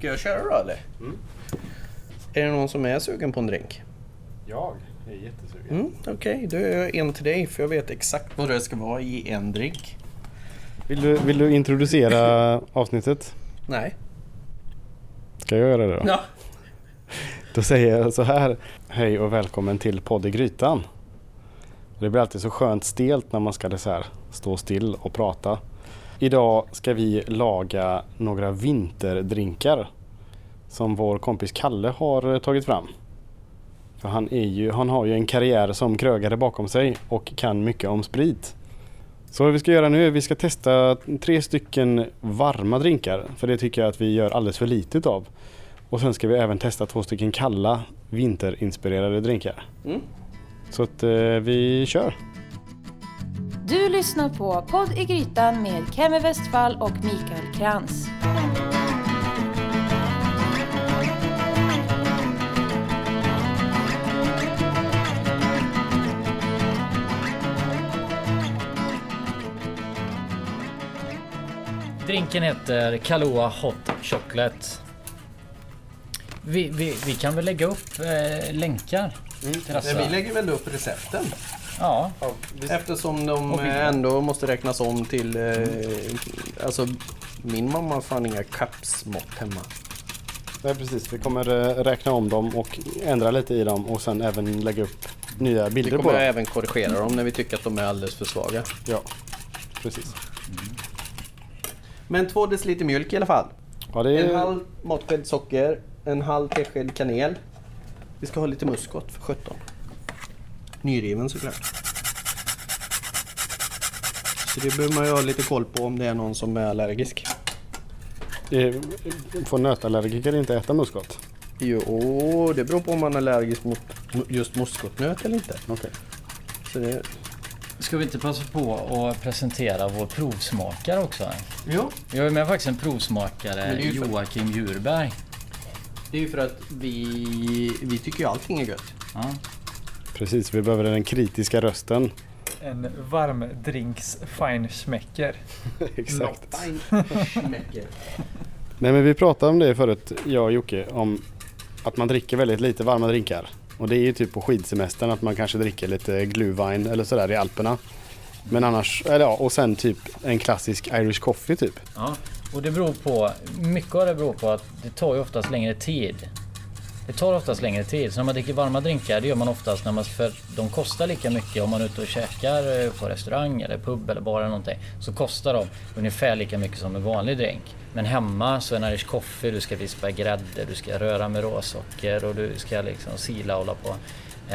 Ska jag köra då eller? Mm. Är det någon som är sugen på en drink? Jag är jättesugen. Mm, Okej, då är jag en till dig för jag vet exakt vad det ska vara i en drink. Vill, du, vill du introducera avsnittet? Nej. Ska jag göra det då? Ja. Då säger jag så här. Hej och välkommen till Podd i Grytan. Det blir alltid så skönt stelt när man ska så här, stå still och prata. Idag ska vi laga några vinterdrinkar som vår kompis Kalle har eh, tagit fram. För han, är ju, han har ju en karriär som krögare bakom sig och kan mycket om sprit. Så vad vi ska göra nu är att vi ska testa tre stycken varma drinkar. För det tycker jag att vi gör alldeles för lite av. Och sen ska vi även testa två stycken kalla vinterinspirerade drinkar. Mm. Så att eh, vi kör. Du lyssnar på Podd i Grytan med Kemi Westfall och Mikael Krantz. Drinken heter Kahlua Hot Chocolate. Vi, vi, vi kan väl lägga upp eh, länkar till dessa? Men vi lägger väl upp recepten Ja, eftersom de eh, ändå måste räknas om till... Eh, alltså min mamma har fan inga kapsmått hemma. Nej precis, vi kommer eh, räkna om dem och ändra lite i dem och sen även lägga upp nya Vi bilder på kommer dem. även korrigera dem när vi tycker att de är alldeles för svaga. Ja, precis. Men två deciliter mjölk i alla fall. Ja, det En är... halv matsked socker, en halv tesked kanel. Vi ska ha lite muskot för 17. Nyriven såklart. Så det behöver man ju ha lite koll på om det är någon som är allergisk. Får nötallergiker inte äta muskot? Jo, det beror på om man är allergisk mot just muskotnöt eller inte. Okej. Så det... ska vi inte passa på att presentera vår provsmakare också? Jo, Vi har med faktiskt en provsmakare, det är ju för- Joakim Djurberg. det är ju för att vi, vi tycker ju allting är gött. Ja. Precis, vi behöver den kritiska rösten. En varmdrinks feinschmecker. Exakt. Schmecker. Nej men vi pratade om det förut, jag och Jocke, om att man dricker väldigt lite varma drinkar. Och det är ju typ på skidsemestern att man kanske dricker lite glühwein eller sådär i Alperna. Men annars, eller ja, och sen typ en klassisk Irish coffee typ. Ja, och det beror på, mycket av det beror på att det tar ju oftast längre tid. Det tar oftast längre tid. Så när man dricker varma drinkar, det gör man oftast när man, för de kostar lika mycket om man är ute och käkar eh, på restaurang eller pub eller bar eller någonting. Så kostar de ungefär lika mycket som en vanlig drink. Men hemma så är en Irish coffee, du ska vispa grädde, du ska röra med råsocker och du ska liksom sila och hålla på.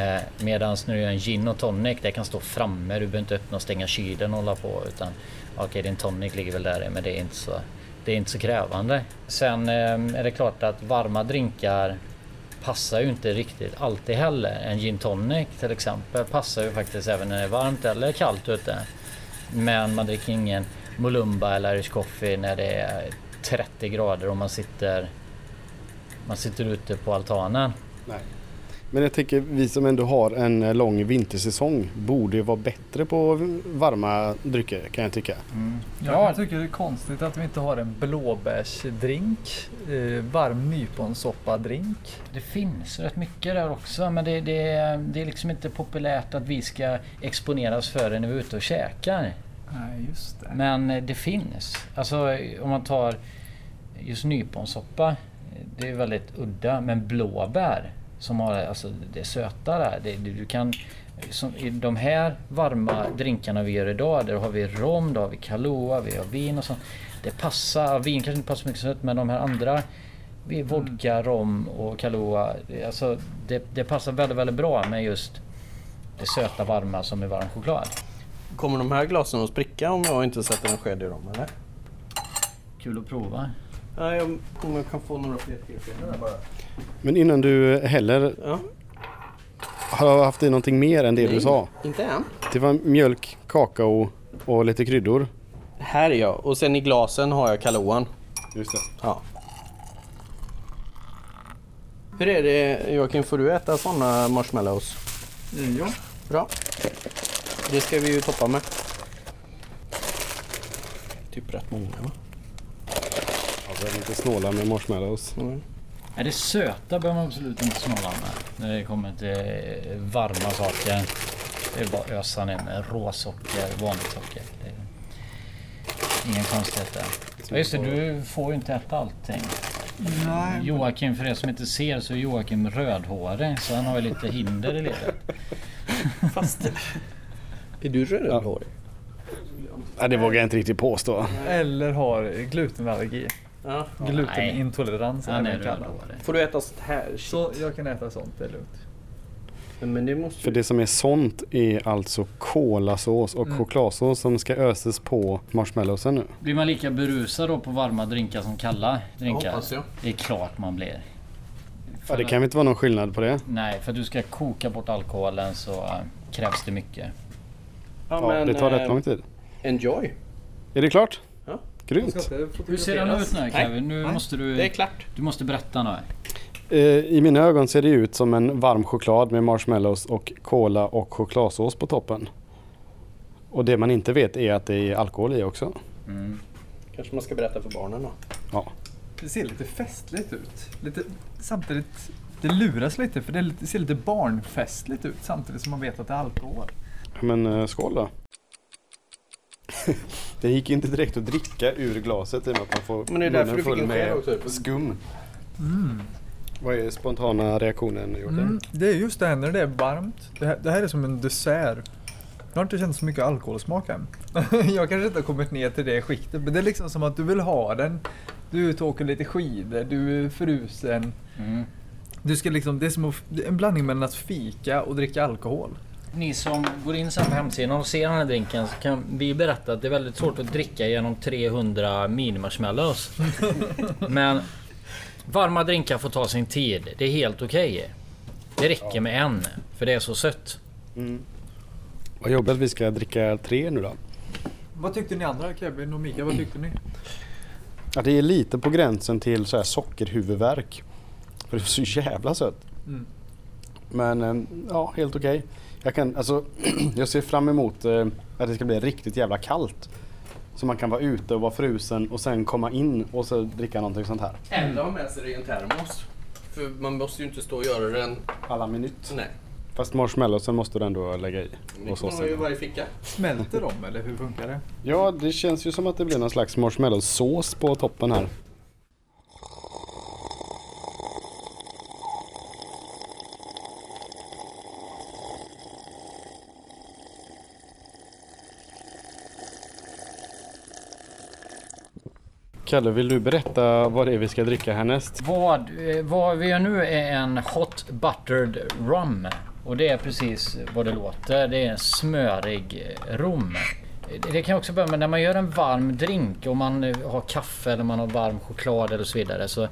Eh, Medan när du gör en gin och tonic, det kan stå framme. Du behöver inte öppna och stänga kylen och hålla på. Utan okej, din tonic ligger väl där i, men det är inte så, det är inte så krävande. Sen eh, är det klart att varma drinkar passar ju inte riktigt alltid heller. En gin tonic till exempel passar ju faktiskt även när det är varmt eller kallt ute. Men man dricker ingen Molumba eller Irish coffee när det är 30 grader och man sitter, man sitter ute på altanen. Nej. Men jag tänker vi som ändå har en eh, lång vintersäsong borde ju vara bättre på varma drycker kan jag tycka. Jag tycker det är konstigt att vi inte har en blåbärsdrink, eh, varm nyponsoppadrink. Det finns rätt mycket där också men det, det, det är liksom inte populärt att vi ska exponeras för det när vi är ute och käkar. Nej, just det. Men eh, det finns. Alltså om man tar just nyponsoppa. eh, Det är väldigt udda. Men blåbär som har alltså det söta där. Det, du kan, som, I de här varma drinkarna vi gör idag. Där har vi rom, då har vi Kahlua, vi har vin och sånt. Det passar, vin kanske inte passar så mycket sött men de här andra vi vodka, rom och Kahlua. Alltså det, det passar väldigt, väldigt bra med just det söta varma som är varm choklad. Kommer de här glasen att spricka om jag inte sätter en sked i dem eller? Kul att prova. Nej, jag, om jag kan få några fler där bara. Men innan du häller, Ja. har du haft i någonting mer än det du Nej, sa? Inte än. Det var mjölk, kakao och lite kryddor. Här är jag. Och sen i glasen har jag Kahlooan. Just det. Ja. Hur är det Joakim, får du äta sådana marshmallows? Ja. Bra. Det ska vi ju toppa med. Typ rätt många va? Behöver inte snåla med marshmallows. Mm. Nej, det söta behöver man absolut inte snåla med. När det kommer till eh, varma saker. Det är bara att ösa ner med råsocker, vanligt socker. Det är ingen konstighet där. Ja, just det, du får ju inte äta allting. Nej. Joakim, för er som inte ser så är Joakim rödhårig. Så han har ju lite hinder i livet. Fast... Är du rödhårig? Ja, det vågar jag inte riktigt påstå. Eller har glutenallergi. Ja. Glutenintolerans är kallad. rödhårig. Får du äta sånt här? Så jag kan äta sånt, det är lugnt. Men det måste För det som är sånt är alltså kolasås och Mm. chokladsås som ska öses på marshmallowsen nu. Blir man lika berusad då på varma drinkar som kalla drinkar? hoppas jag. Det är klart man blir. Ja, För det kan väl inte vara någon skillnad på det? Nej, för att du ska koka bort alkoholen så äh, krävs det mycket. Ja, det tar eh, rätt lång tid. Enjoy. Är det klart? Grymt. Hur ser den ut nu Kevin? Nu Nej, måste Det är du, klart. du måste berätta nu. Eh, I mina ögon ser det ut som en varm choklad med marshmallows och cola och chokladsås på toppen. Och det man inte vet är att det är alkohol i också. Mm. Kanske man ska berätta för barnen då. Ja. Det ser lite festligt ut. Lite, samtidigt, det luras lite för det, lite, det ser lite barnfestligt ut samtidigt som man vet att det är alkohol. Men eh, skål då. det gick inte direkt att dricka ur glaset i och med att man får Men det är därför du fick full en med också. skum. Vad är spontana reaktionen? Mm, det är just det här när det är varmt. Det här, det här är som en dessert. Jag har inte känt så mycket alkoholsmak än. jag kanske inte har kommit ner till det skiktet men det är liksom som att du vill ha den. Du är ute och åker lite skidor, du är frusen. Mm. Du ska liksom, det är som en blandning mellan att fika och dricka alkohol. Ni som går in sen på hemsidan och ser den här drinken så kan vi berätta att det är väldigt svårt att dricka genom 300 mini-marshmallows. Men varma drinkar får ta sin tid. Det är helt okej. Det räcker med en, för det är så sött. Mm. Vad jobbigt att vi ska dricka tre nu då. Vad tyckte ni andra Kevin och Mika? Vad tyckte ni? Ja, det är lite på gränsen till så här sockerhuvudvärk. För det är så jävla sött. Mm. Men eh, ja, helt okej. Jag, kan, alltså, jag ser fram emot eh, att det ska bli riktigt jävla kallt. Så man kan vara ute och vara frusen och sen komma in och så dricka någonting sånt här. Eller ha med sig det i en termos. För man måste ju inte stå och göra den... Alla minut. Nej. Fast marshmallowsen måste du ändå lägga i. Det Och kan man ha i varje ficka. Smälter de eller hur funkar det? Ja, det känns ju som att det blir någon slags marshmallowsås på toppen här. Kalle, vill du berätta vad det är vi ska dricka härnäst? Vad, eh, vad vi gör nu är en Hot Buttered Rum. Och det är precis vad det låter. Det är en smörig eh, rom. Eh, det- kan jag också börja med när man gör en varm drink och man har kaffe eller man har varm choklad eller så vidare. Så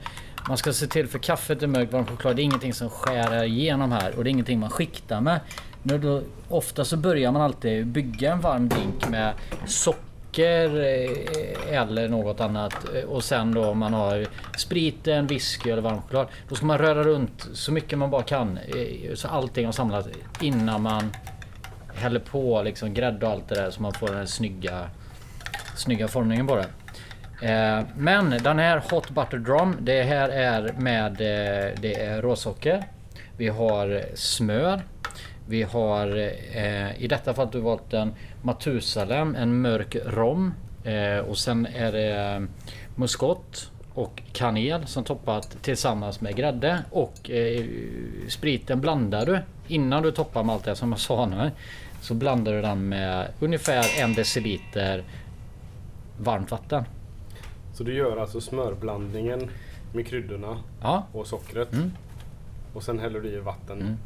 man ska se till för kaffet är mörkt, varm choklad det är ingenting som skär igenom här och det är ingenting man skiktar med. Men då, ofta så börjar man alltid bygga en varm drink med socker eh, eller något annat. Eh, och sen då om man har spriten, whisky eller varm choklad. Då ska man röra runt så mycket man bara kan. Eh, så allting har samlat innan man häller på liksom grädde och allt det där så man får den här snygga, snygga formningen på det. Eh, men den här Hot Butter Drum, det här är med det är råsocker. Vi har smör. Vi har eh, i detta fallet du valt en Matusalem, en mörk rom. Eh, och sen är det muskot och kanel som toppat tillsammans med grädde. Och eh, spriten blandar du innan du toppar med allt det som jag sa nu. Så blandar du den med ungefär en deciliter varmt vatten. Så du gör alltså smörblandningen med kryddorna Ja, och sockret. Mm. Och sen häller du i vatten. Mm.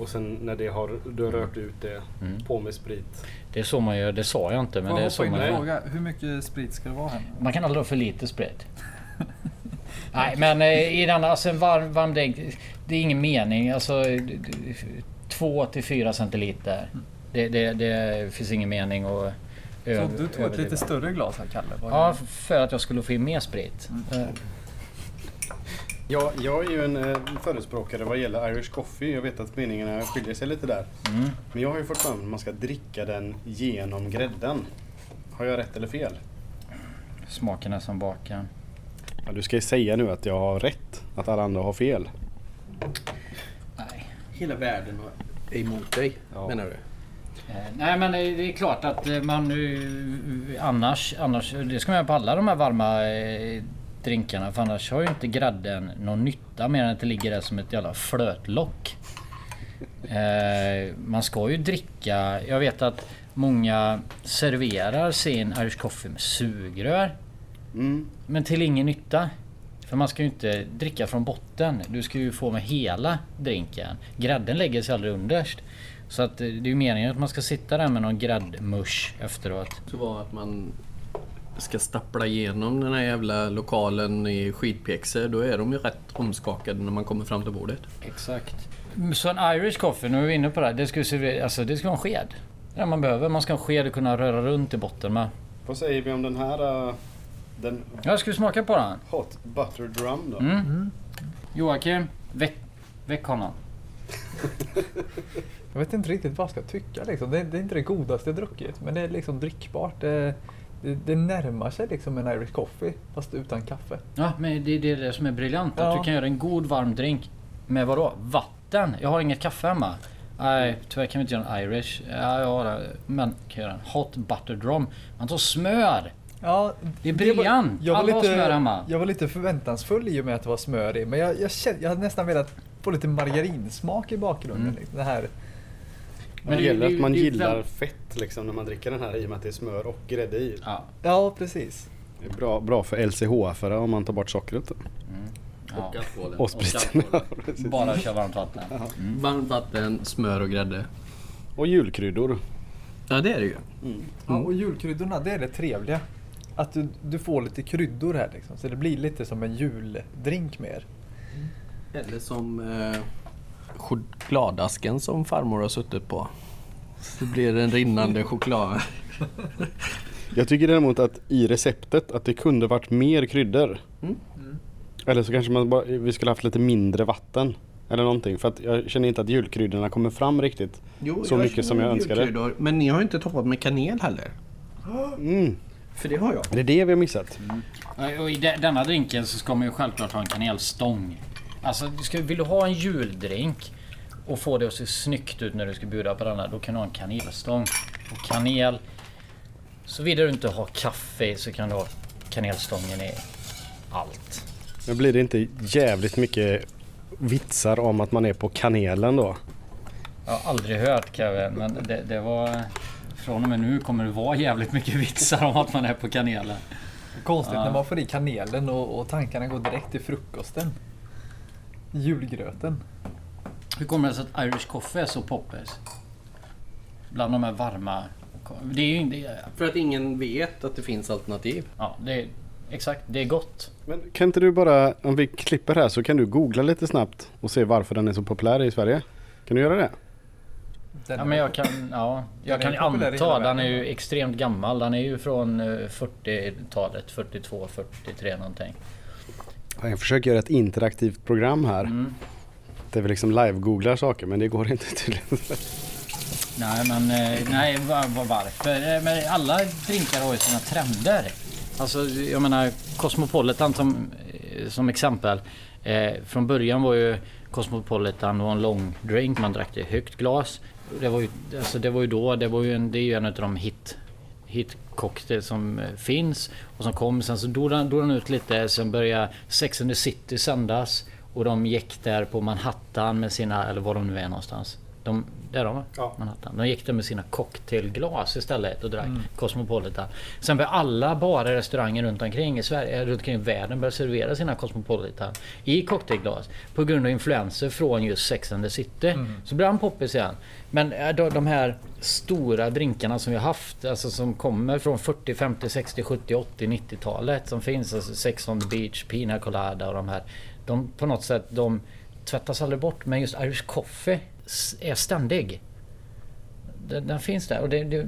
Och sen när det har, du har rört ut det, Mm. på med sprit. det är så man gör. Det sa jag inte men Får det är så man fråga, hur mycket sprit ska det vara här? Man kan aldrig ha för lite sprit. Nej men eh, i den, alltså en varm, varm drink. Det är ingen mening. Alltså 2 till 4 centiliter. Det, det, det finns ingen mening att Så du tog ett lite större glas här Kalle? Ja, för att jag skulle få in mer sprit. Eh, Ja, jag är ju en eh, förespråkare vad gäller Irish coffee. Jag vet att meningarna skiljer sig lite där. Mm. Men jag har ju fått fram att man ska dricka den genom grädden. Har jag rätt eller fel? Smaken är som baken. Ja, du ska ju säga nu att jag har rätt. Att alla andra har fel. Nej. Hela världen är emot dig, Ja. menar du? Eh, Nej men det är klart att eh, man eh, annars, annars, det ska man göra på alla de här varma drinkarna för annars har ju inte grädden någon nytta mer än att det ligger där som ett jävla flötlock. Eh, man ska ju dricka, jag vet att många serverar sin Irish coffee med sugrör. Mm. Men till ingen nytta. För man ska ju inte dricka från botten. Du ska ju få med hela drinken. Grädden lägger sig aldrig underst. Så att eh, det är ju meningen att man ska sitta där med någon gräddmusch efteråt. Så var att man ska stappla igenom den här jävla lokalen i skitpjäxor. Då är de ju rätt omskakade när man kommer fram till bordet. Exakt. Så en Irish coffee, nu är vi inne på det här. Det ska, servera- alltså, det ska vara en sked. Det är man behöver. Man ska ha en sked och kunna röra runt i botten med. Vad säger vi om den här? uh, Den Jag ska vi smaka på den? Hot Butter Drum då? Mm. Joakim, väck, väck honom. Jag vet inte riktigt vad jag ska tycka liksom. det, det är inte det godaste jag druckit men det är liksom drickbart. Det, det, det närmar sig liksom en Irish coffee fast utan kaffe. Ja, men det, är det som är briljant. Att Ja. du kan göra en god varm drink med vadå? Vatten? Jag har inget kaffe hemma. Nej, tyvärr kan vi inte göra en Irish. Ja, jag har det. Men kan göra en Hot Butter Drum. Man tar smör. Ja, Det är briljant. Jag var, Alla har lite, smör hemma. jag var lite förväntansfull i och med att det var smör i. Men jag, jag, kände, jag hade nästan velat få lite margarinsmak i bakgrunden. Mm. Liksom. Det här. Men det gäller det- att man gillar fett liksom när man dricker den här i och med att det är smör och grädde i. Ja. Ja, precis. Det är bra, bra för LCHF-are om man tar bort sockret. ja. alkoholen. Och spriten. Bara köra varmt vatten. Mm. Varmt vatten, smör och grädde. och julkryddor. Ja det är det ju. Ja, och julkryddorna, det är det trevliga. Att du, du får lite kryddor här liksom. Så det blir lite som en juldrink mer. Eller som eh, chokladasken som farmor har suttit på. Så blir det en rinnande choklad. Jag tycker däremot att i receptet att det kunde varit mer kryddor. Mm. Eller så kanske man bara, vi skulle haft lite mindre vatten. Eller någonting. För att jag känner inte att julkryddorna kommer fram riktigt. Jo, Så mycket som jag önskade. Men ni har ju inte toppat med kanel heller. Mm. För det har jag. Det är det vi har missat. Och i de- denna drinken så ska man ju självklart ha en kanelstång. Alltså, du ska, vill du ha en juldrink och få det att se snyggt ut när du ska bjuda på denna, då kan du ha en kanelstång. Och kanel... Såvida du inte har kaffe så kan du ha kanelstången i allt. Men blir det inte jävligt mycket vitsar om att man är på kanelen då? Jag har aldrig hört Kevin, men det, det var... Från och med nu kommer det vara jävligt mycket vitsar om att man är på kanelen. Konstigt Ja. när man får i kanelen och, och tankarna går direkt till frukosten. Julgröten. Hur kommer det sig att Irish Coffee är så poppis? Bland de här varma... Det är ju inte... För att ingen vet att det finns alternativ. Ja, det är... Exakt, det är gott. Men kan inte du bara, om vi klipper här så kan du googla lite snabbt och se varför den är så populär i Sverige? Kan du göra det? Den Ja, men jag kan, ja, jag kan anta, den är ju extremt gammal. Den är ju från eh, 40-talet, 42, 43 någonting. Jag försöker göra ett interaktivt program här. Mm. Där vi liksom live-googlar saker men det går inte tydligen. Nej men eh, nej var, var, varför? Eh, Men alla drinkar har ju sina trender. Alltså jag menar Cosmopolitan som, eh, som exempel. Eh, från början var ju Cosmopolitan var en lång drink. Man drack det i högt glas. Det var ju, alltså det var ju då, det var ju en, det är ju en av de hit hitcocktail som eh, finns och som kom. Sen så dog den, dog den ut lite. Sen började Sex and the City sändas. Och de gick där på Manhattan med sina, eller var de nu är någonstans. De, där de var. Ja. Manhattan. De gick där med sina cocktailglas istället och drack Cosmopolitan. Sen började alla barer och restauranger runt omkring i Sverige, runt omkring i världen börja servera sina Cosmopolitan i cocktailglas. På grund av influenser från just Sex and the City. Så blev han poppis igen. Men eh, de, de här stora drinkarna som vi har haft, alltså som kommer från 40, 50, 60, 70, 80, 90-talet som finns. Alltså Sex on the Beach, Pina Colada och de här. De på något sätt, de tvättas aldrig bort. Men just Irish Coffee är ständig. Den, den finns där och det, det,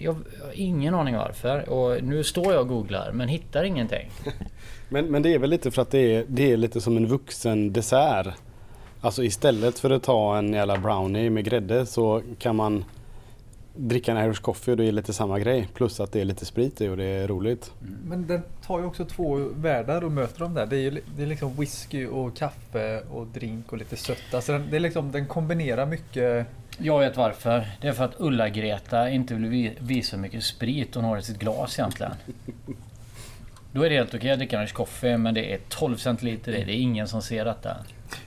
jag har ingen aning varför. Och nu står jag och googlar men hittar ingenting. Men, men det är väl lite för att det är, det är lite som en vuxen dessert. Alltså istället för att ta en jävla brownie med grädde så kan man dricka en Irish coffee och det är lite samma grej. Plus att det är lite sprit i och det är roligt. Men den tar ju också två världar och möter dem där. Det är ju det är liksom whisky och kaffe och drink och lite sött. Alltså den, det är liksom, den kombinerar mycket. Jag vet varför. Det är för att Ulla-Greta inte vill vi- visa hur mycket sprit hon har i sitt glas egentligen. Då är det helt okej att dricka en coffee men det är 12 centiliter i. Det är ingen som ser detta.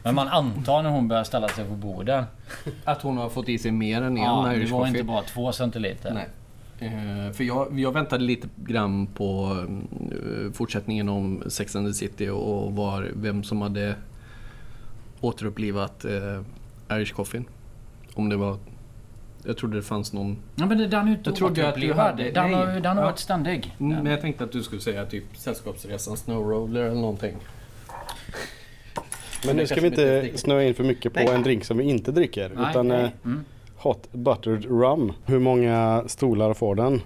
Men man antar när hon börjar ställa sig på bordet. Att hon har fått i sig mer än en Ja, det Irish var coffee. inte bara 2 centiliter. Nej. Eh, för jag, jag väntade lite grann på eh, fortsättningen om Sex and the City och var, vem som hade återupplivat eh, Irish Coffee. Om det var... Jag trodde det fanns någon... Ja, men det- den är ju inte Jag trodde att du hade- Den har, nej. den har Ja. varit ständig. Mm, Den. Men jag tänkte att du skulle säga typ Sällskapsresan Snowroller eller någonting. Men nu ska vi inte snöa in för mycket på Nej. en drink som vi inte dricker. Nej, utan nej. eh, Mm. Hot Buttered Rum. Hur många stolar får den?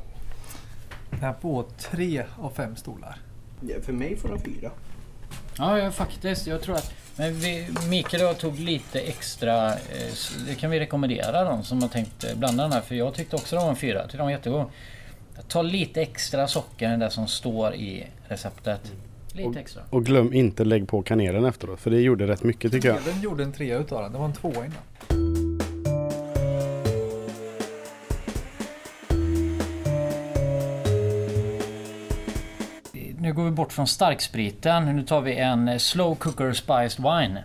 Den här på tre av fem stolar. Ja, för mig får den fyra. Ja, ja, faktiskt. Jag tror att... Men vi, Mikael och jag tog lite extra... Eh, det kan vi rekommendera de som har tänkt eh, blanda den här. För jag tyckte också de var en fyra. Jag tyckte de var jättegod. Ta lite extra socker än det som står i receptet. Lite extra. Och glöm inte lägg på kanelen efteråt. För det gjorde rätt mycket tycker jag. Den gjorde en trea utav den. Det var en tvåa innan. Nu går vi bort från starkspriten. Nu tar vi en eh, Slow Cooker Spiced Wine.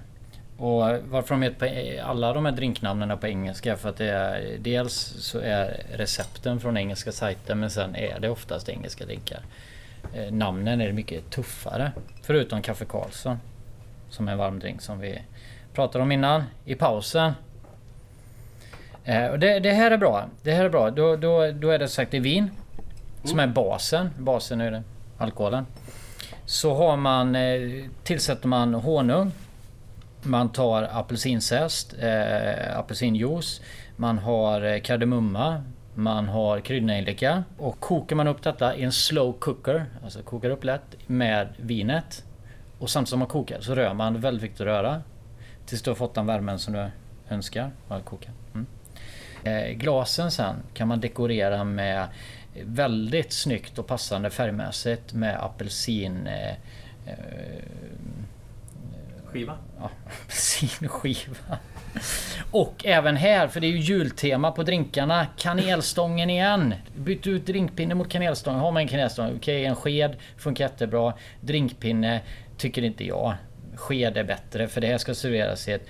Och varför de heter på, e, alla de här drinknamnen på engelska för att det är dels så är recepten från engelska sajten men sen är det oftast engelska drinkar. Eh, namnen är mycket tuffare. Förutom Kaffe Karlsson. Som är en varm drink som vi pratade om innan i pausen. Eh, och det, det här är bra. Det här är bra. Då, då, då är det sagt det är vin. Som är basen. Basen är det alkoholen. Så har man, eh, tillsätter man honung. Man tar apelsinzest, eh, apelsinjuice. Man har eh, kardemumma. Man har kryddnejlika. Och kokar man upp detta i en slow cooker, alltså kokar upp lätt med vinet. Och samtidigt som man kokar så rör man, väldigt viktigt att röra. Tills du har fått den värmen som du önskar. Koka. Mm. Eh, glasen sen kan man dekorera med väldigt snyggt och passande färgmässigt med apelsin... Eh, eh, Skiva? ja, apelsinskiva. Och även här, för det är ju jultema på drinkarna, kanelstången igen. Byt ut drinkpinne mot kanelstång. Har man en kanelstång, okej en sked funkar jättebra. Drinkpinne tycker inte jag. Sked är bättre för det här ska serveras i ett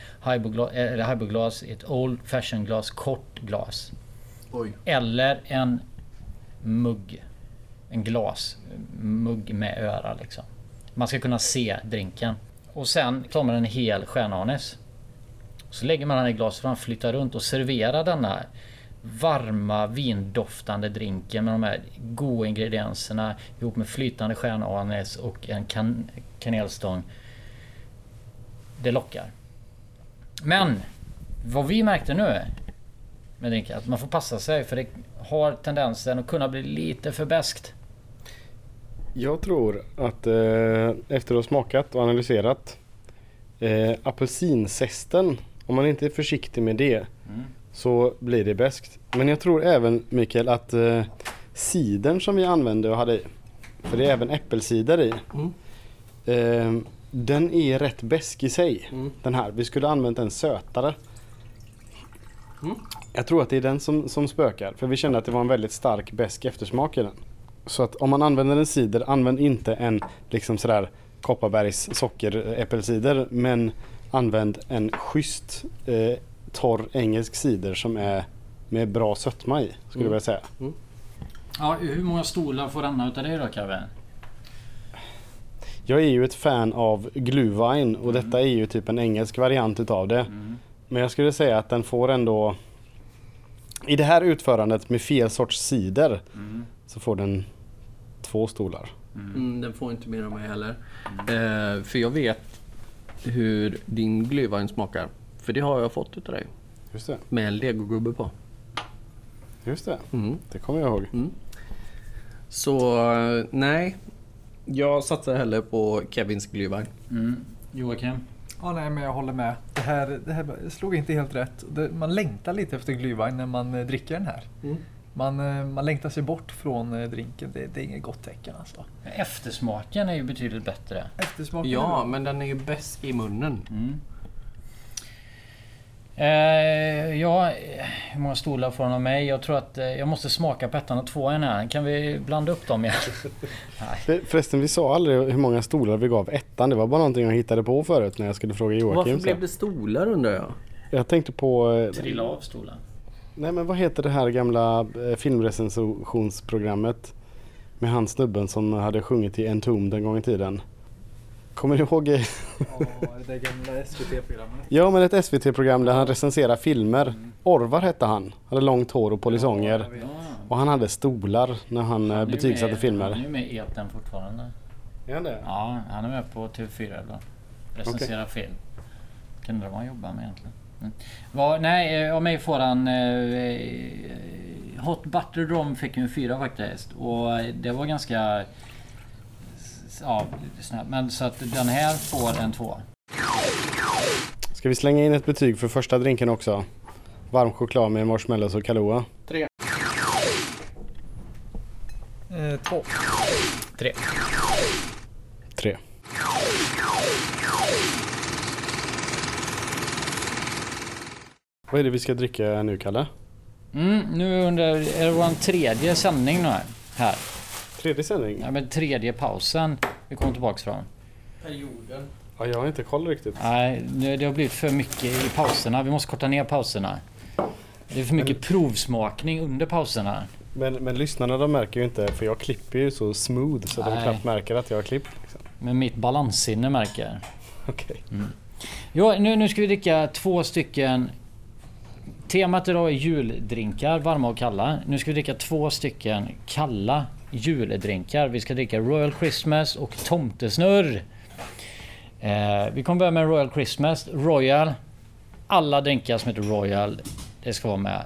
i ett old fashion glas, kort glas. Oj. Eller en mugg. En glasmugg med öra liksom. Man ska kunna se drinken. Och sen tar man en hel stjärnanis. Så lägger man den i glaset och flyttar runt och serverar denna varma vindoftande drinken med de här goda ingredienserna ihop med flytande stjärnanis och en kan kanelstång. Det lockar. Men vad vi märkte nu med drinken, att man får passa sig för det har tendensen att kunna bli lite för beskt. Jag tror att eh, efter att ha smakat och analyserat eh, apelsinzesten, om man inte är försiktig med det Mm. så blir det bäst. Men jag tror även Mikael att eh, cidern som vi använde och hade i, för det är även äppelcider i, Mm. eh, den är rätt besk i sig. Mm. Den här. Vi skulle använt en sötare. Mm. Jag tror att det är den som, som spökar. För vi kände att det var en väldigt stark besk eftersmak i den. Så att om man använder en cider, använd inte en liksom sådär Kopparbergs sockeräppelcider. Men använd en schysst eh, torr engelsk cider som är med bra sötma i. Skulle Mm. jag vilja säga. Ja, hur många stolar får denna utav dig då Kevin? Jag är ju ett fan av glühwein och Mm. detta är ju typ en engelsk variant utav det. Men jag skulle säga att den får ändå I det här utförandet med fel sorts cider Mm. så får den två stolar. Mm, den får inte mer av mig heller. Eh, för jag vet hur din glühwein smakar. För det har jag fått utav dig. Just det. Med en legogubbe på. Just det. Mm. Det kommer jag ihåg. Så eh, nej. Jag satsar hellre på Kevins glühwein. Mm. Joakim? Ja, nej, men jag håller med. Det här, det här slog inte helt rätt. Det, man längtar lite efter glühwein när man eh, dricker den här. Mm. Man, eh, man längtar sig bort från eh, drinken. Det, det är inget gott tecken alltså. Eftersmaken är ju betydligt bättre. Eftersmaken Ja, men den är ju bäst i munnen. Mm. Eh, ja, hur många stolar får han av mig? Jag tror att eh, jag måste smaka på ettan och tvåan här. Kan vi blanda upp dem igen? För- Förresten, vi sa aldrig hur många stolar vi gav ettan. Det var bara någonting jag hittade på förut när jag skulle fråga Joakim. Varför blev det stolar undrar jag? Jag tänkte på... eh, Trilla av stolen. Nej men vad heter det här gamla eh, filmrecensionsprogrammet? Med han snubben som hade sjungit i Entombed en gång i tiden. Kommer ni ihåg? eh, Ja, det gamla SVT-programmet. Ja men ett SVT-program där han recenserar filmer. Orvar hette han. Hade långt hår och polisonger. Ja, Och han hade stolar när han eh, betygsatte Han filmer. är ju med i etern fortfarande. Är han det? Ja, han är med på TV4 ibland. Recenserar film. Kan undra vad han jobbar med egentligen. Mm. Vad- nej, eh, av mig får han... Eh, eh, Hot Butter Rom fick ju en fyra faktiskt. Och det var ganska... Ja, lite snabbt. Men så att den här får en två. Ska vi slänga in ett betyg för första drinken också? Varm choklad med marshmallows och Kahlua. Eh, två. Tre. Tre. Vad är det vi ska dricka nu Kalle? Mm, nu under... Är det vår tredje sändning nu här? här. Tredje sändning? Ja, men tredje pausen vi kom tillbaks från. Perioden. Ja, jag har inte koll riktigt. Nej, det det har blivit för mycket i pauserna. Vi måste korta ner pauserna. Det är för mycket provsmakning under pauserna. Men, men lyssnarna de märker ju inte för jag klipper ju så smooth så de Nej. knappt märker att jag har klippt. Liksom. Men mitt balanssinne märker. Okej. Jo, nu, nu ska vi dricka två stycken... Temat idag är juldrinkar, varma och kalla. Nu ska vi dricka två stycken kalla juldrinkar. Vi ska dricka Royal Christmas och Tomtesnurr. Eh, vi kommer börja med Royal Christmas. Royal. Alla drinkar som heter Royal, det ska vara med.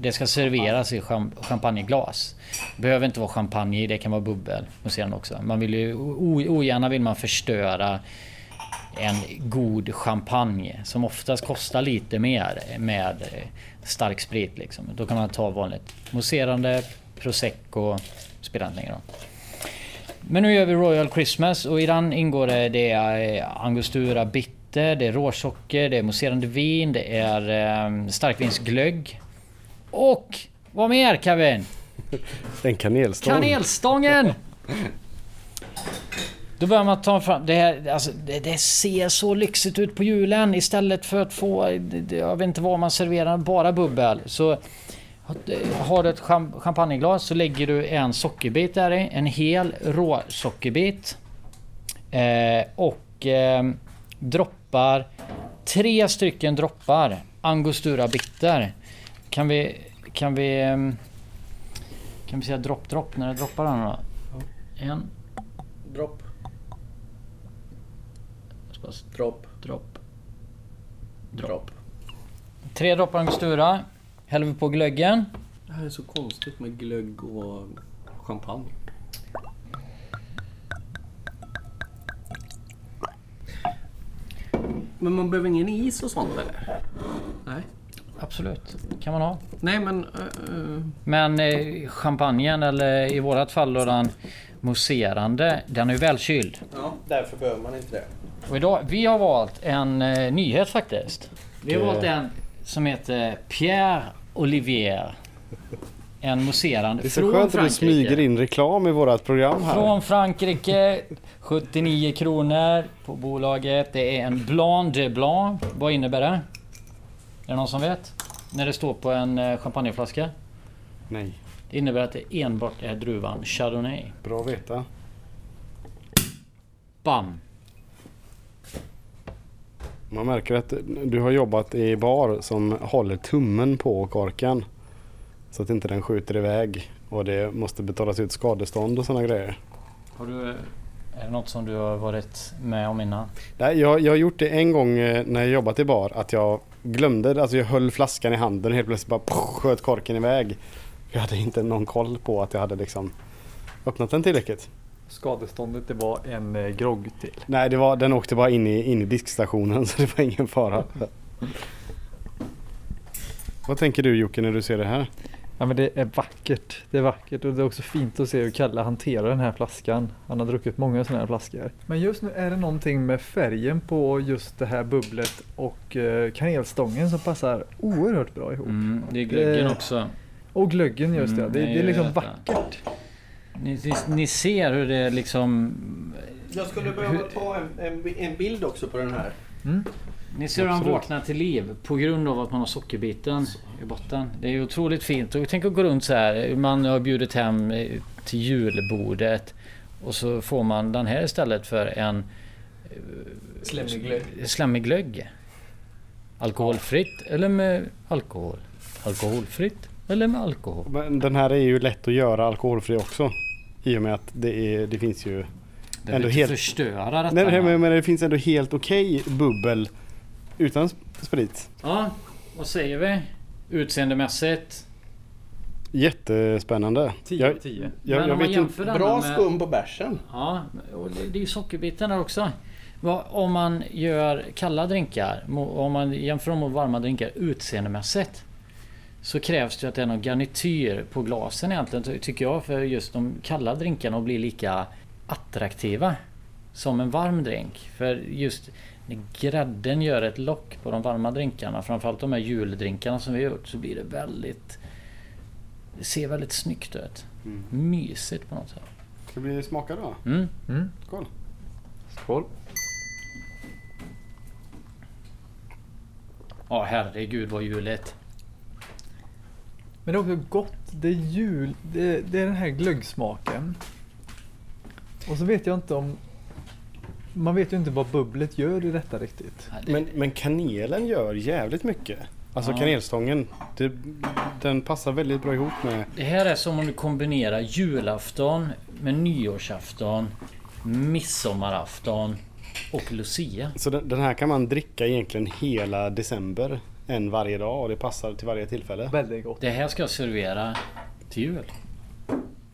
Det ska serveras i champagneglas. Behöver inte vara champagne i, det kan vara bubbel. Också. Man vill ju, ogärna vill man förstöra en god champagne som oftast kostar lite mer med stark sprit. Liksom. Då kan man ta vanligt mousserande, prosecco, spelar inte längre roll. Men nu gör vi Royal Christmas och i den ingår det, det är eh, angostura bitter, det är råsocker, det är mousserande vin, det är eh, starkvinsglögg. Och vad mer Kevin? En kanelstång. Kanelstången! Då börjar man ta fram... Det, här, alltså, det, det ser så lyxigt ut på julen istället för att få... Jag vet inte vad man serverar, bara bubbel. Så har du ett cham- champagneglas så lägger du en sockerbit där i. En hel råsockerbit. Eh, och eh, droppar... Tre stycken droppar Angostura bitter. Kan vi... Kan vi... ehm, kan vi säga dropp dropp när det droppar den då? En Dropp. Dropp. dropp. Dropp. Tre droppar angostura. Häller vi på glöggen. Det här är så konstigt med glögg och champagne. Men man behöver ingen is och sånt eller? Nej. Absolut, kan man ha. Nej men... eh, eh, Men eh, champagnen eller i vårat fall då den mousserande, den är ju välkyld. ja, därför behöver man inte det. Och idag, vi har valt en eh, nyhet faktiskt. Vi har valt en som heter Pierre Olivier. En mousserande Det är så från skönt att du Frankrike. smyger in reklam i vårat program här. Från Frankrike. 79 kronor på bolaget. Det är en Blanc de Blanc. Vad innebär det? Är det någon som vet? När det står på en eh, champagneflaska. Nej, Det innebär att det enbart är druvan Chardonnay. bra att veta. Bam! Man märker att du har jobbat i bar som håller tummen på korken. Så att inte den skjuter iväg. Och det måste betalas ut skadestånd och sådana grejer. Har du... Är det något som du har varit med om innan? Nej, jag, jag har gjort det en gång eh, när jag jobbat i bar. Att jag glömde, alltså jag höll flaskan i handen och helt plötsligt bara poff, sköt korken iväg. Jag hade inte någon koll på att jag hade liksom öppnat den tillräckligt. Skadeståndet det var en eh, grogg till. Nej, det var, den åkte bara in i, in i diskstationen så det var ingen fara. Vad tänker du Jocke när du ser det här? Ja men det är vackert. Det är vackert och det är också fint att se hur Kalle hanterar den här flaskan. Han har druckit många sådana här flaskor. Men just nu är det någonting med färgen på just det här bubblet och eh, kanelstången som passar oerhört bra ihop. Mm, det är glöggen Det- också. Och glöggen just det. Mm, Det, det det är liksom detta. vackert. Ni, ni, ni ser hur det liksom... Jag skulle behöva ta en, en, en bild också på den här. Mm. Ni ser hur han vaknar till liv på grund av att man har sockerbiten i botten. Det är ju otroligt fint. Och tänk att gå runt så här. Man har bjudit hem eh, till julbordet. Och så får man den här istället för en glögg. slemmig glögg. Alkoholfritt eller med alkohol? Alkoholfritt eller med alkohol? Men den här är ju lätt att göra alkoholfri också. I och med att det, är, det finns ju... Det Ändå helt- förstöra detta. Nej, men, men det finns ändå helt okej bubbel utan sp- sprit. Ja, vad säger vi? Utseendemässigt? Jättespännande. 10 Jag, av 10. jag, Men jag vet inte. Bra med... skum på bärsen. Ja, och det, det är ju sockerbiten där också. Vad- Om man gör kalla drinkar, om man jämför dem med varma drinkar utseendemässigt. Så krävs det att det är någon garnityr på glasen egentligen ty- tycker jag för just de kalla drinkarna att bli lika attraktiva som en varm drink. För just när grädden gör ett lock på de varma drinkarna, framförallt de här juldrinkarna som vi har gjort, så blir det väldigt... Det ser väldigt snyggt ut. Mm. Mysigt på något sätt. Ska vi smaka då? Mm. Mm. Skål. Skål. Ja herregud vad juligt. Men det är också gott. Det är jul. Det, det är den här glöggsmaken. Och så vet jag inte om... Man vet ju inte vad bubblet gör i detta riktigt. Men, men kanelen gör jävligt mycket. Alltså Ja. kanelstången. Det, den passar väldigt bra ihop med... Det här är som om du kombinerar julafton med nyårsafton, midsommarafton och lucia. Så den, den här kan man dricka egentligen hela december. En varje dag och det passar till varje tillfälle. Väldigt gott. Det här ska jag servera till jul.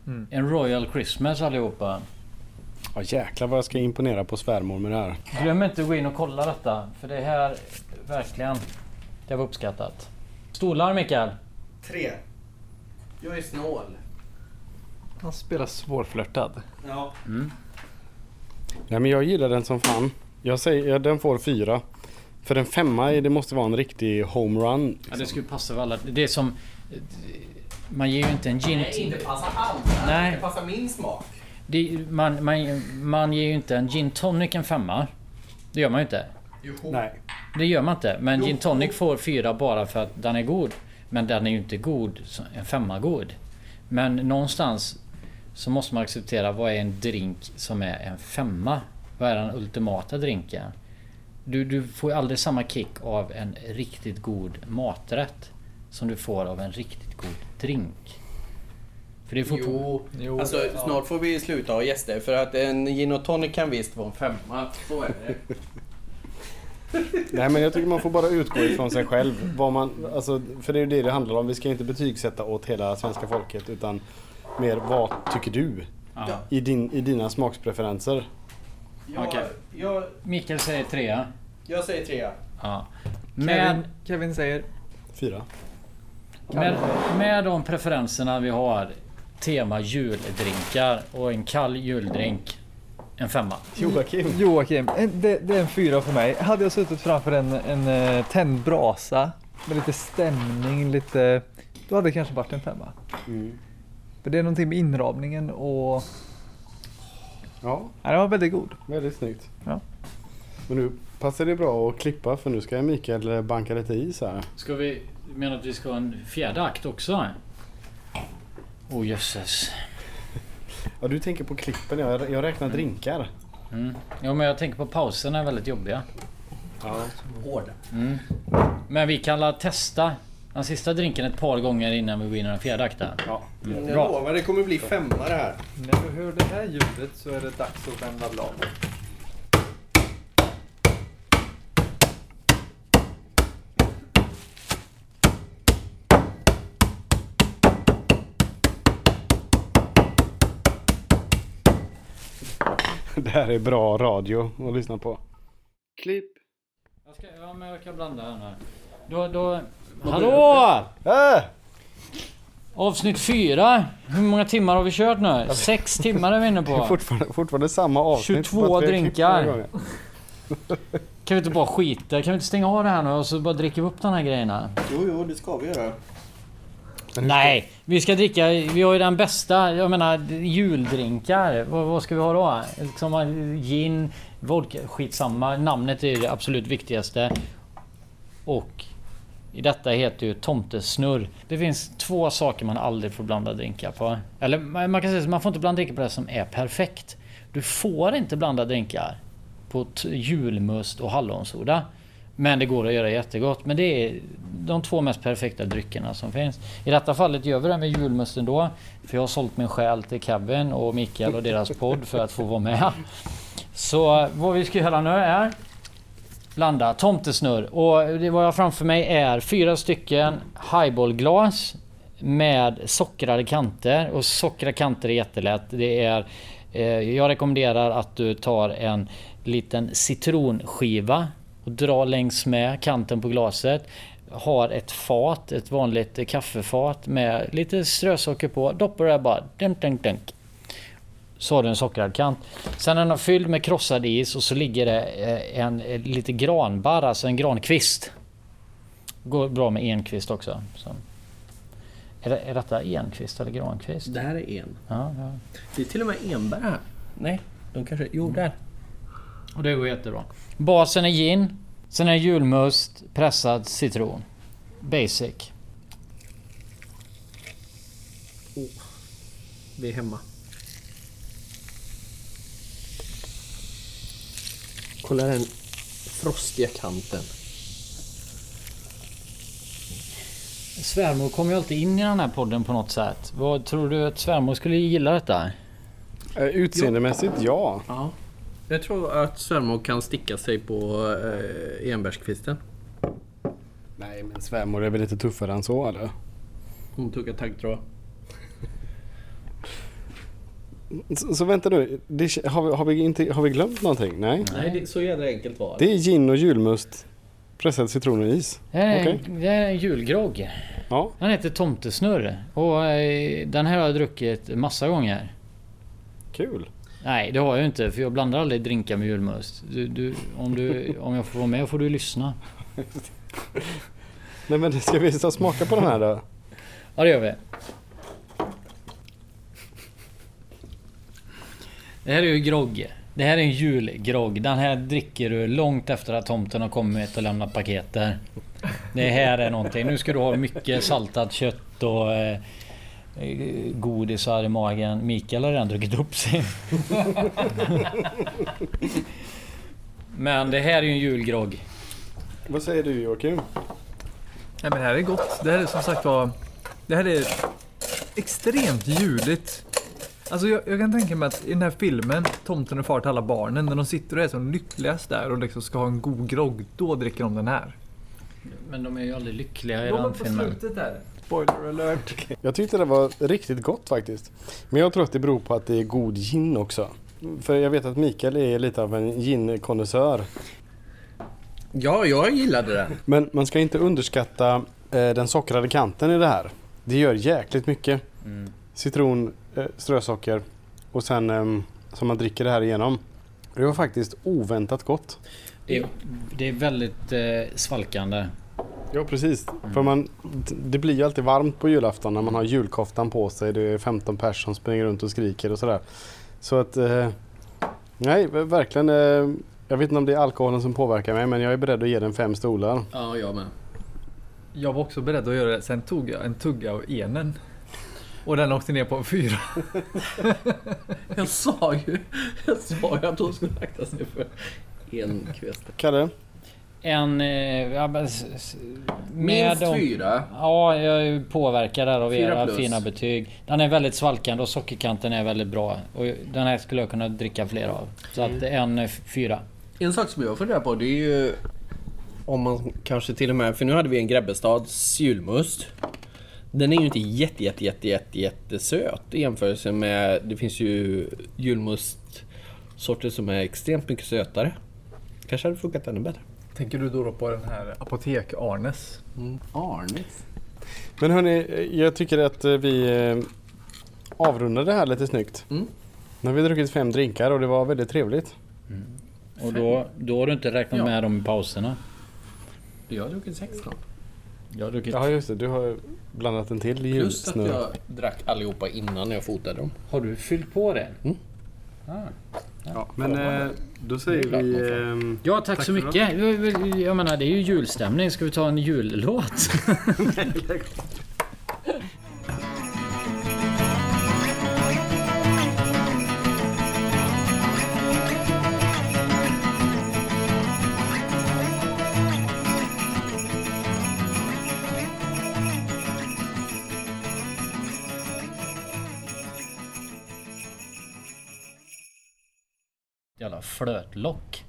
Mm. En Royal Christmas allihopa. Ja jäklar vad jag ska imponera på svärmor med det här. Glöm inte att gå in och kolla detta. För det här, verkligen, det var uppskattat. Stolar Mikael? Tre. Jag är snål. Han spelar svårflörtad. Ja. Mm. Nej men jag gillar den som fan. Jag säger, den får fyra. För en femma är- det måste vara en riktig homerun. Ja, det Liksom. skulle passa för alla. Det är som... Man ger ju inte en gin... Nej, det passar alla. Nej. Det passar min smak. Det, man, man, man ger ju inte en gin tonic en femma. Det gör man ju inte. Jo. Nej. Det gör man inte. Men Jo. gin tonic får fyra bara för att den är god. Men den är ju inte god, som en femma god. Men någonstans så måste man acceptera vad är en drink som är en femma? Vad är den ultimata drinken? Du, du får ju aldrig samma kick av en riktigt god maträtt som du får av en riktigt god drink. För det är. Jo. Jo, Alltså ja. snart får vi sluta ha gäster för att en gin och tonic kan visst vara en femma. Så är det. Nej men jag tycker man får bara utgå ifrån sig själv. Vad man, alltså, för det är ju det det handlar om. Vi ska inte betygsätta åt hela svenska folket utan mer vad tycker du? Ja. I, din, i dina smakspreferenser. Jag, Okej. jag, Mikael säger trea. jag säger trea. Ja. Kevin, Med, Kevin säger Fyra. med, med de preferenserna vi har. Tema juldrinkar och en kall juldrink. En femma. Joakim. Joakim, en- det, det är en fyra för mig. Hade jag suttit framför en, en eh, tänd brasa med lite stämning, lite... Då hade det kanske varit en femma. Mm. För det är någonting med inramningen och... Ja, Ja, den var väldigt god. väldigt snyggt. Ja. Men nu passar det bra att klippa för nu ska Mikael banka lite is här. Ska vi... Menar att vi ska ha en fjärde akt också? Åh oh, jösses. Ja du tänker på klippen, jag, jag räknar drinkar. Mm. Ja men jag tänker på pauserna är väldigt jobbiga. Ja. Hård. Mm. Men vi kan la testa den sista drinken ett par gånger innan vi går in i den fjärde akten. ja. Jag Bra. lovar, det kommer bli femma det här. När du hör det här ljudet så är det dags att vända blad. Det här är bra radio att lyssna på. Klipp. Jag ska, ja men jag kan blanda här nu. Då, då... Hallå! Äh! Avsnitt fyra. Hur många timmar har vi kört nu? Sex timmar är vi inne Det är på. fortfarande, fortfarande samma avsnitt. 22 fast vi har klippt drinkar. Kan vi inte bara skita? Kan vi inte stänga av det här nu och så bara dricka upp de här grejerna? Jo, jo, det ska vi göra. Nej, vi ska dricka. Vi har ju den bästa. Jag menar juldrinkar. Vad, vad ska vi ha då? Som gin, vodka. Skitsamma. Namnet är det absolut viktigaste. Och i detta heter ju tomtesnurr. Det finns två saker man aldrig får blanda drinkar på. Eller man kan säga så man får inte blanda drinkar på det som är perfekt. Du får inte blanda drinkar på julmust och hallonsoda. Men det går att göra jättegott. Men det är de två mest perfekta dryckerna som finns. I detta fallet gör vi det med julmusten då. För jag har sålt min själ till Kevin och Mikael och deras podd för att få vara med. Så vad vi ska göra nu är blanda tomtesnurr. Och det vad jag har framför mig är fyra stycken highballglas med sockrade kanter. Och sockrade kanter är jättelätt. Det är, eh, jag rekommenderar att du tar en liten citronskiva och drar längs med kanten på glaset. Har ett fat, ett vanligt kaffefat med lite strösocker på. Doppar det bara. Dunk, dunk, dunk. Så har du en sockrad kant. Sen är den fylld med krossad is och så ligger det eh, en, eh, lite granbarr, alltså en grankvist. Går bra med enkvist också. Så. Är, det, är detta enkvist eller grankvist? Det här är en. Ja, ja. Det är till och med enbär här. Nej, de kanske... Jo, där. Och det går jättebra. Basen är gin. Sen är julmust, pressad citron. Basic. Vi är hemma. Kolla den frostiga kanten. Svärmor kommer ju alltid in i den här podden på något sätt. Vad tror du att svärmor skulle gilla detta? Eh, Utseendemässigt ja. Ja. Jag tror att svärmor kan sticka sig på eh, enbärskvisten. Nej men svärmor är väl lite tuffare än så eller? Hon tuggar taggtråd. Så, så vänta nu, det, har, vi, har, vi inte, har vi glömt någonting? Nej. Nej, det, så jävla enkelt var Det är gin och julmust, pressad citron och is. Det är, det är en julgrogg. Ja, Den heter Tomtesnurr. Och eh, den här har jag druckit massa gånger. kul. Nej det har jag inte för jag blandar aldrig drinkar med julmust. Du, du, om, du, om jag får vara med får du lyssna. Nej men ska vi ta smaka på den här då? Ja det gör vi. Det här är ju grogg. Det här är en julgrogg. Den här dricker du långt efter att tomten har kommit och lämnat paketer. Det här är någonting. Nu ska du ha mycket saltat kött och eh, godisar i magen. Mikael har redan druckit upp sin. Men det här är ju en julgrogg. Vad säger du Joakim? Nej men det här är gott. Det här är som sagt var... Det här är extremt juligt. Alltså jag, jag kan tänka mig att i den här filmen, Tomten och far till alla barnen, när de sitter och är som lyckligast där och liksom ska ha en god grogg, då dricker de den här. Men de är ju aldrig lyckliga i den filmen. där. Spoiler alert. Jag tyckte det var riktigt gott faktiskt. Men jag tror att det beror på att det är god gin också. För jag vet att Mikael är lite av en gin-konnässör. Ja, jag gillade den. Men man ska inte underskatta eh, den sockrade kanten i det här. Det gör jäkligt mycket. Mm. Citron, strösocker och sen eh, som man dricker det här igenom. Det var faktiskt oväntat gott. Det är, det är väldigt eh, svalkande. Ja precis. För man, det blir ju alltid varmt på julafton när man har julkoftan på sig. Det är 15 pers som springer runt och skriker och sådär. Så att... Eh, nej, verkligen. Eh, jag vet inte om det är alkoholen som påverkar mig men jag är beredd att ge den fem stolar. Ja, jag med. Jag var också beredd att göra det, sen tog jag en tugga av enen. Och den åkte ner på en fyra. Jag sa ju, jag sa ju att hon skulle akta sig för en kvist. Kalle? En... Eh, ja, s- Minst de- fyra. Ja, jag är påverkad där av Fyra era plus. fina betyg. Den är väldigt svalkande och sockerkanten är väldigt bra. Och den här skulle jag kunna dricka fler av. Så att en eh, fyra. En sak som jag funderar på det är ju om man kanske till och med, för nu hade vi en Grebbestads julmust. Den är ju inte jätte, jätte, jätte, jätte, jättesöt i jämförelse med, det finns ju julmustsorter som är extremt mycket sötare. Kanske hade funkat ännu bättre. Tänker du då på den här Apotek-Arnes? Mm. Arnes. Men hörni, jag tycker att eh, vi eh, avrundar det här lite snyggt. Mm. Nu har vi druckit fem drinkar och det var väldigt trevligt. Och då, då har du inte räknat Ja. med dem i pauserna. Jag har druckit 16. Jag har druckit... Ja just det, du har blandat en till Plus att jag drack allihopa innan jag fotade dem. Har du fyllt på det? Mm. Ah. Ja, men eh, då säger vi... ehm, Ja, tack, Tack så mycket. Jag- Jag menar, det är ju julstämning. Ska vi ta en jullåt? Jävla flötlock.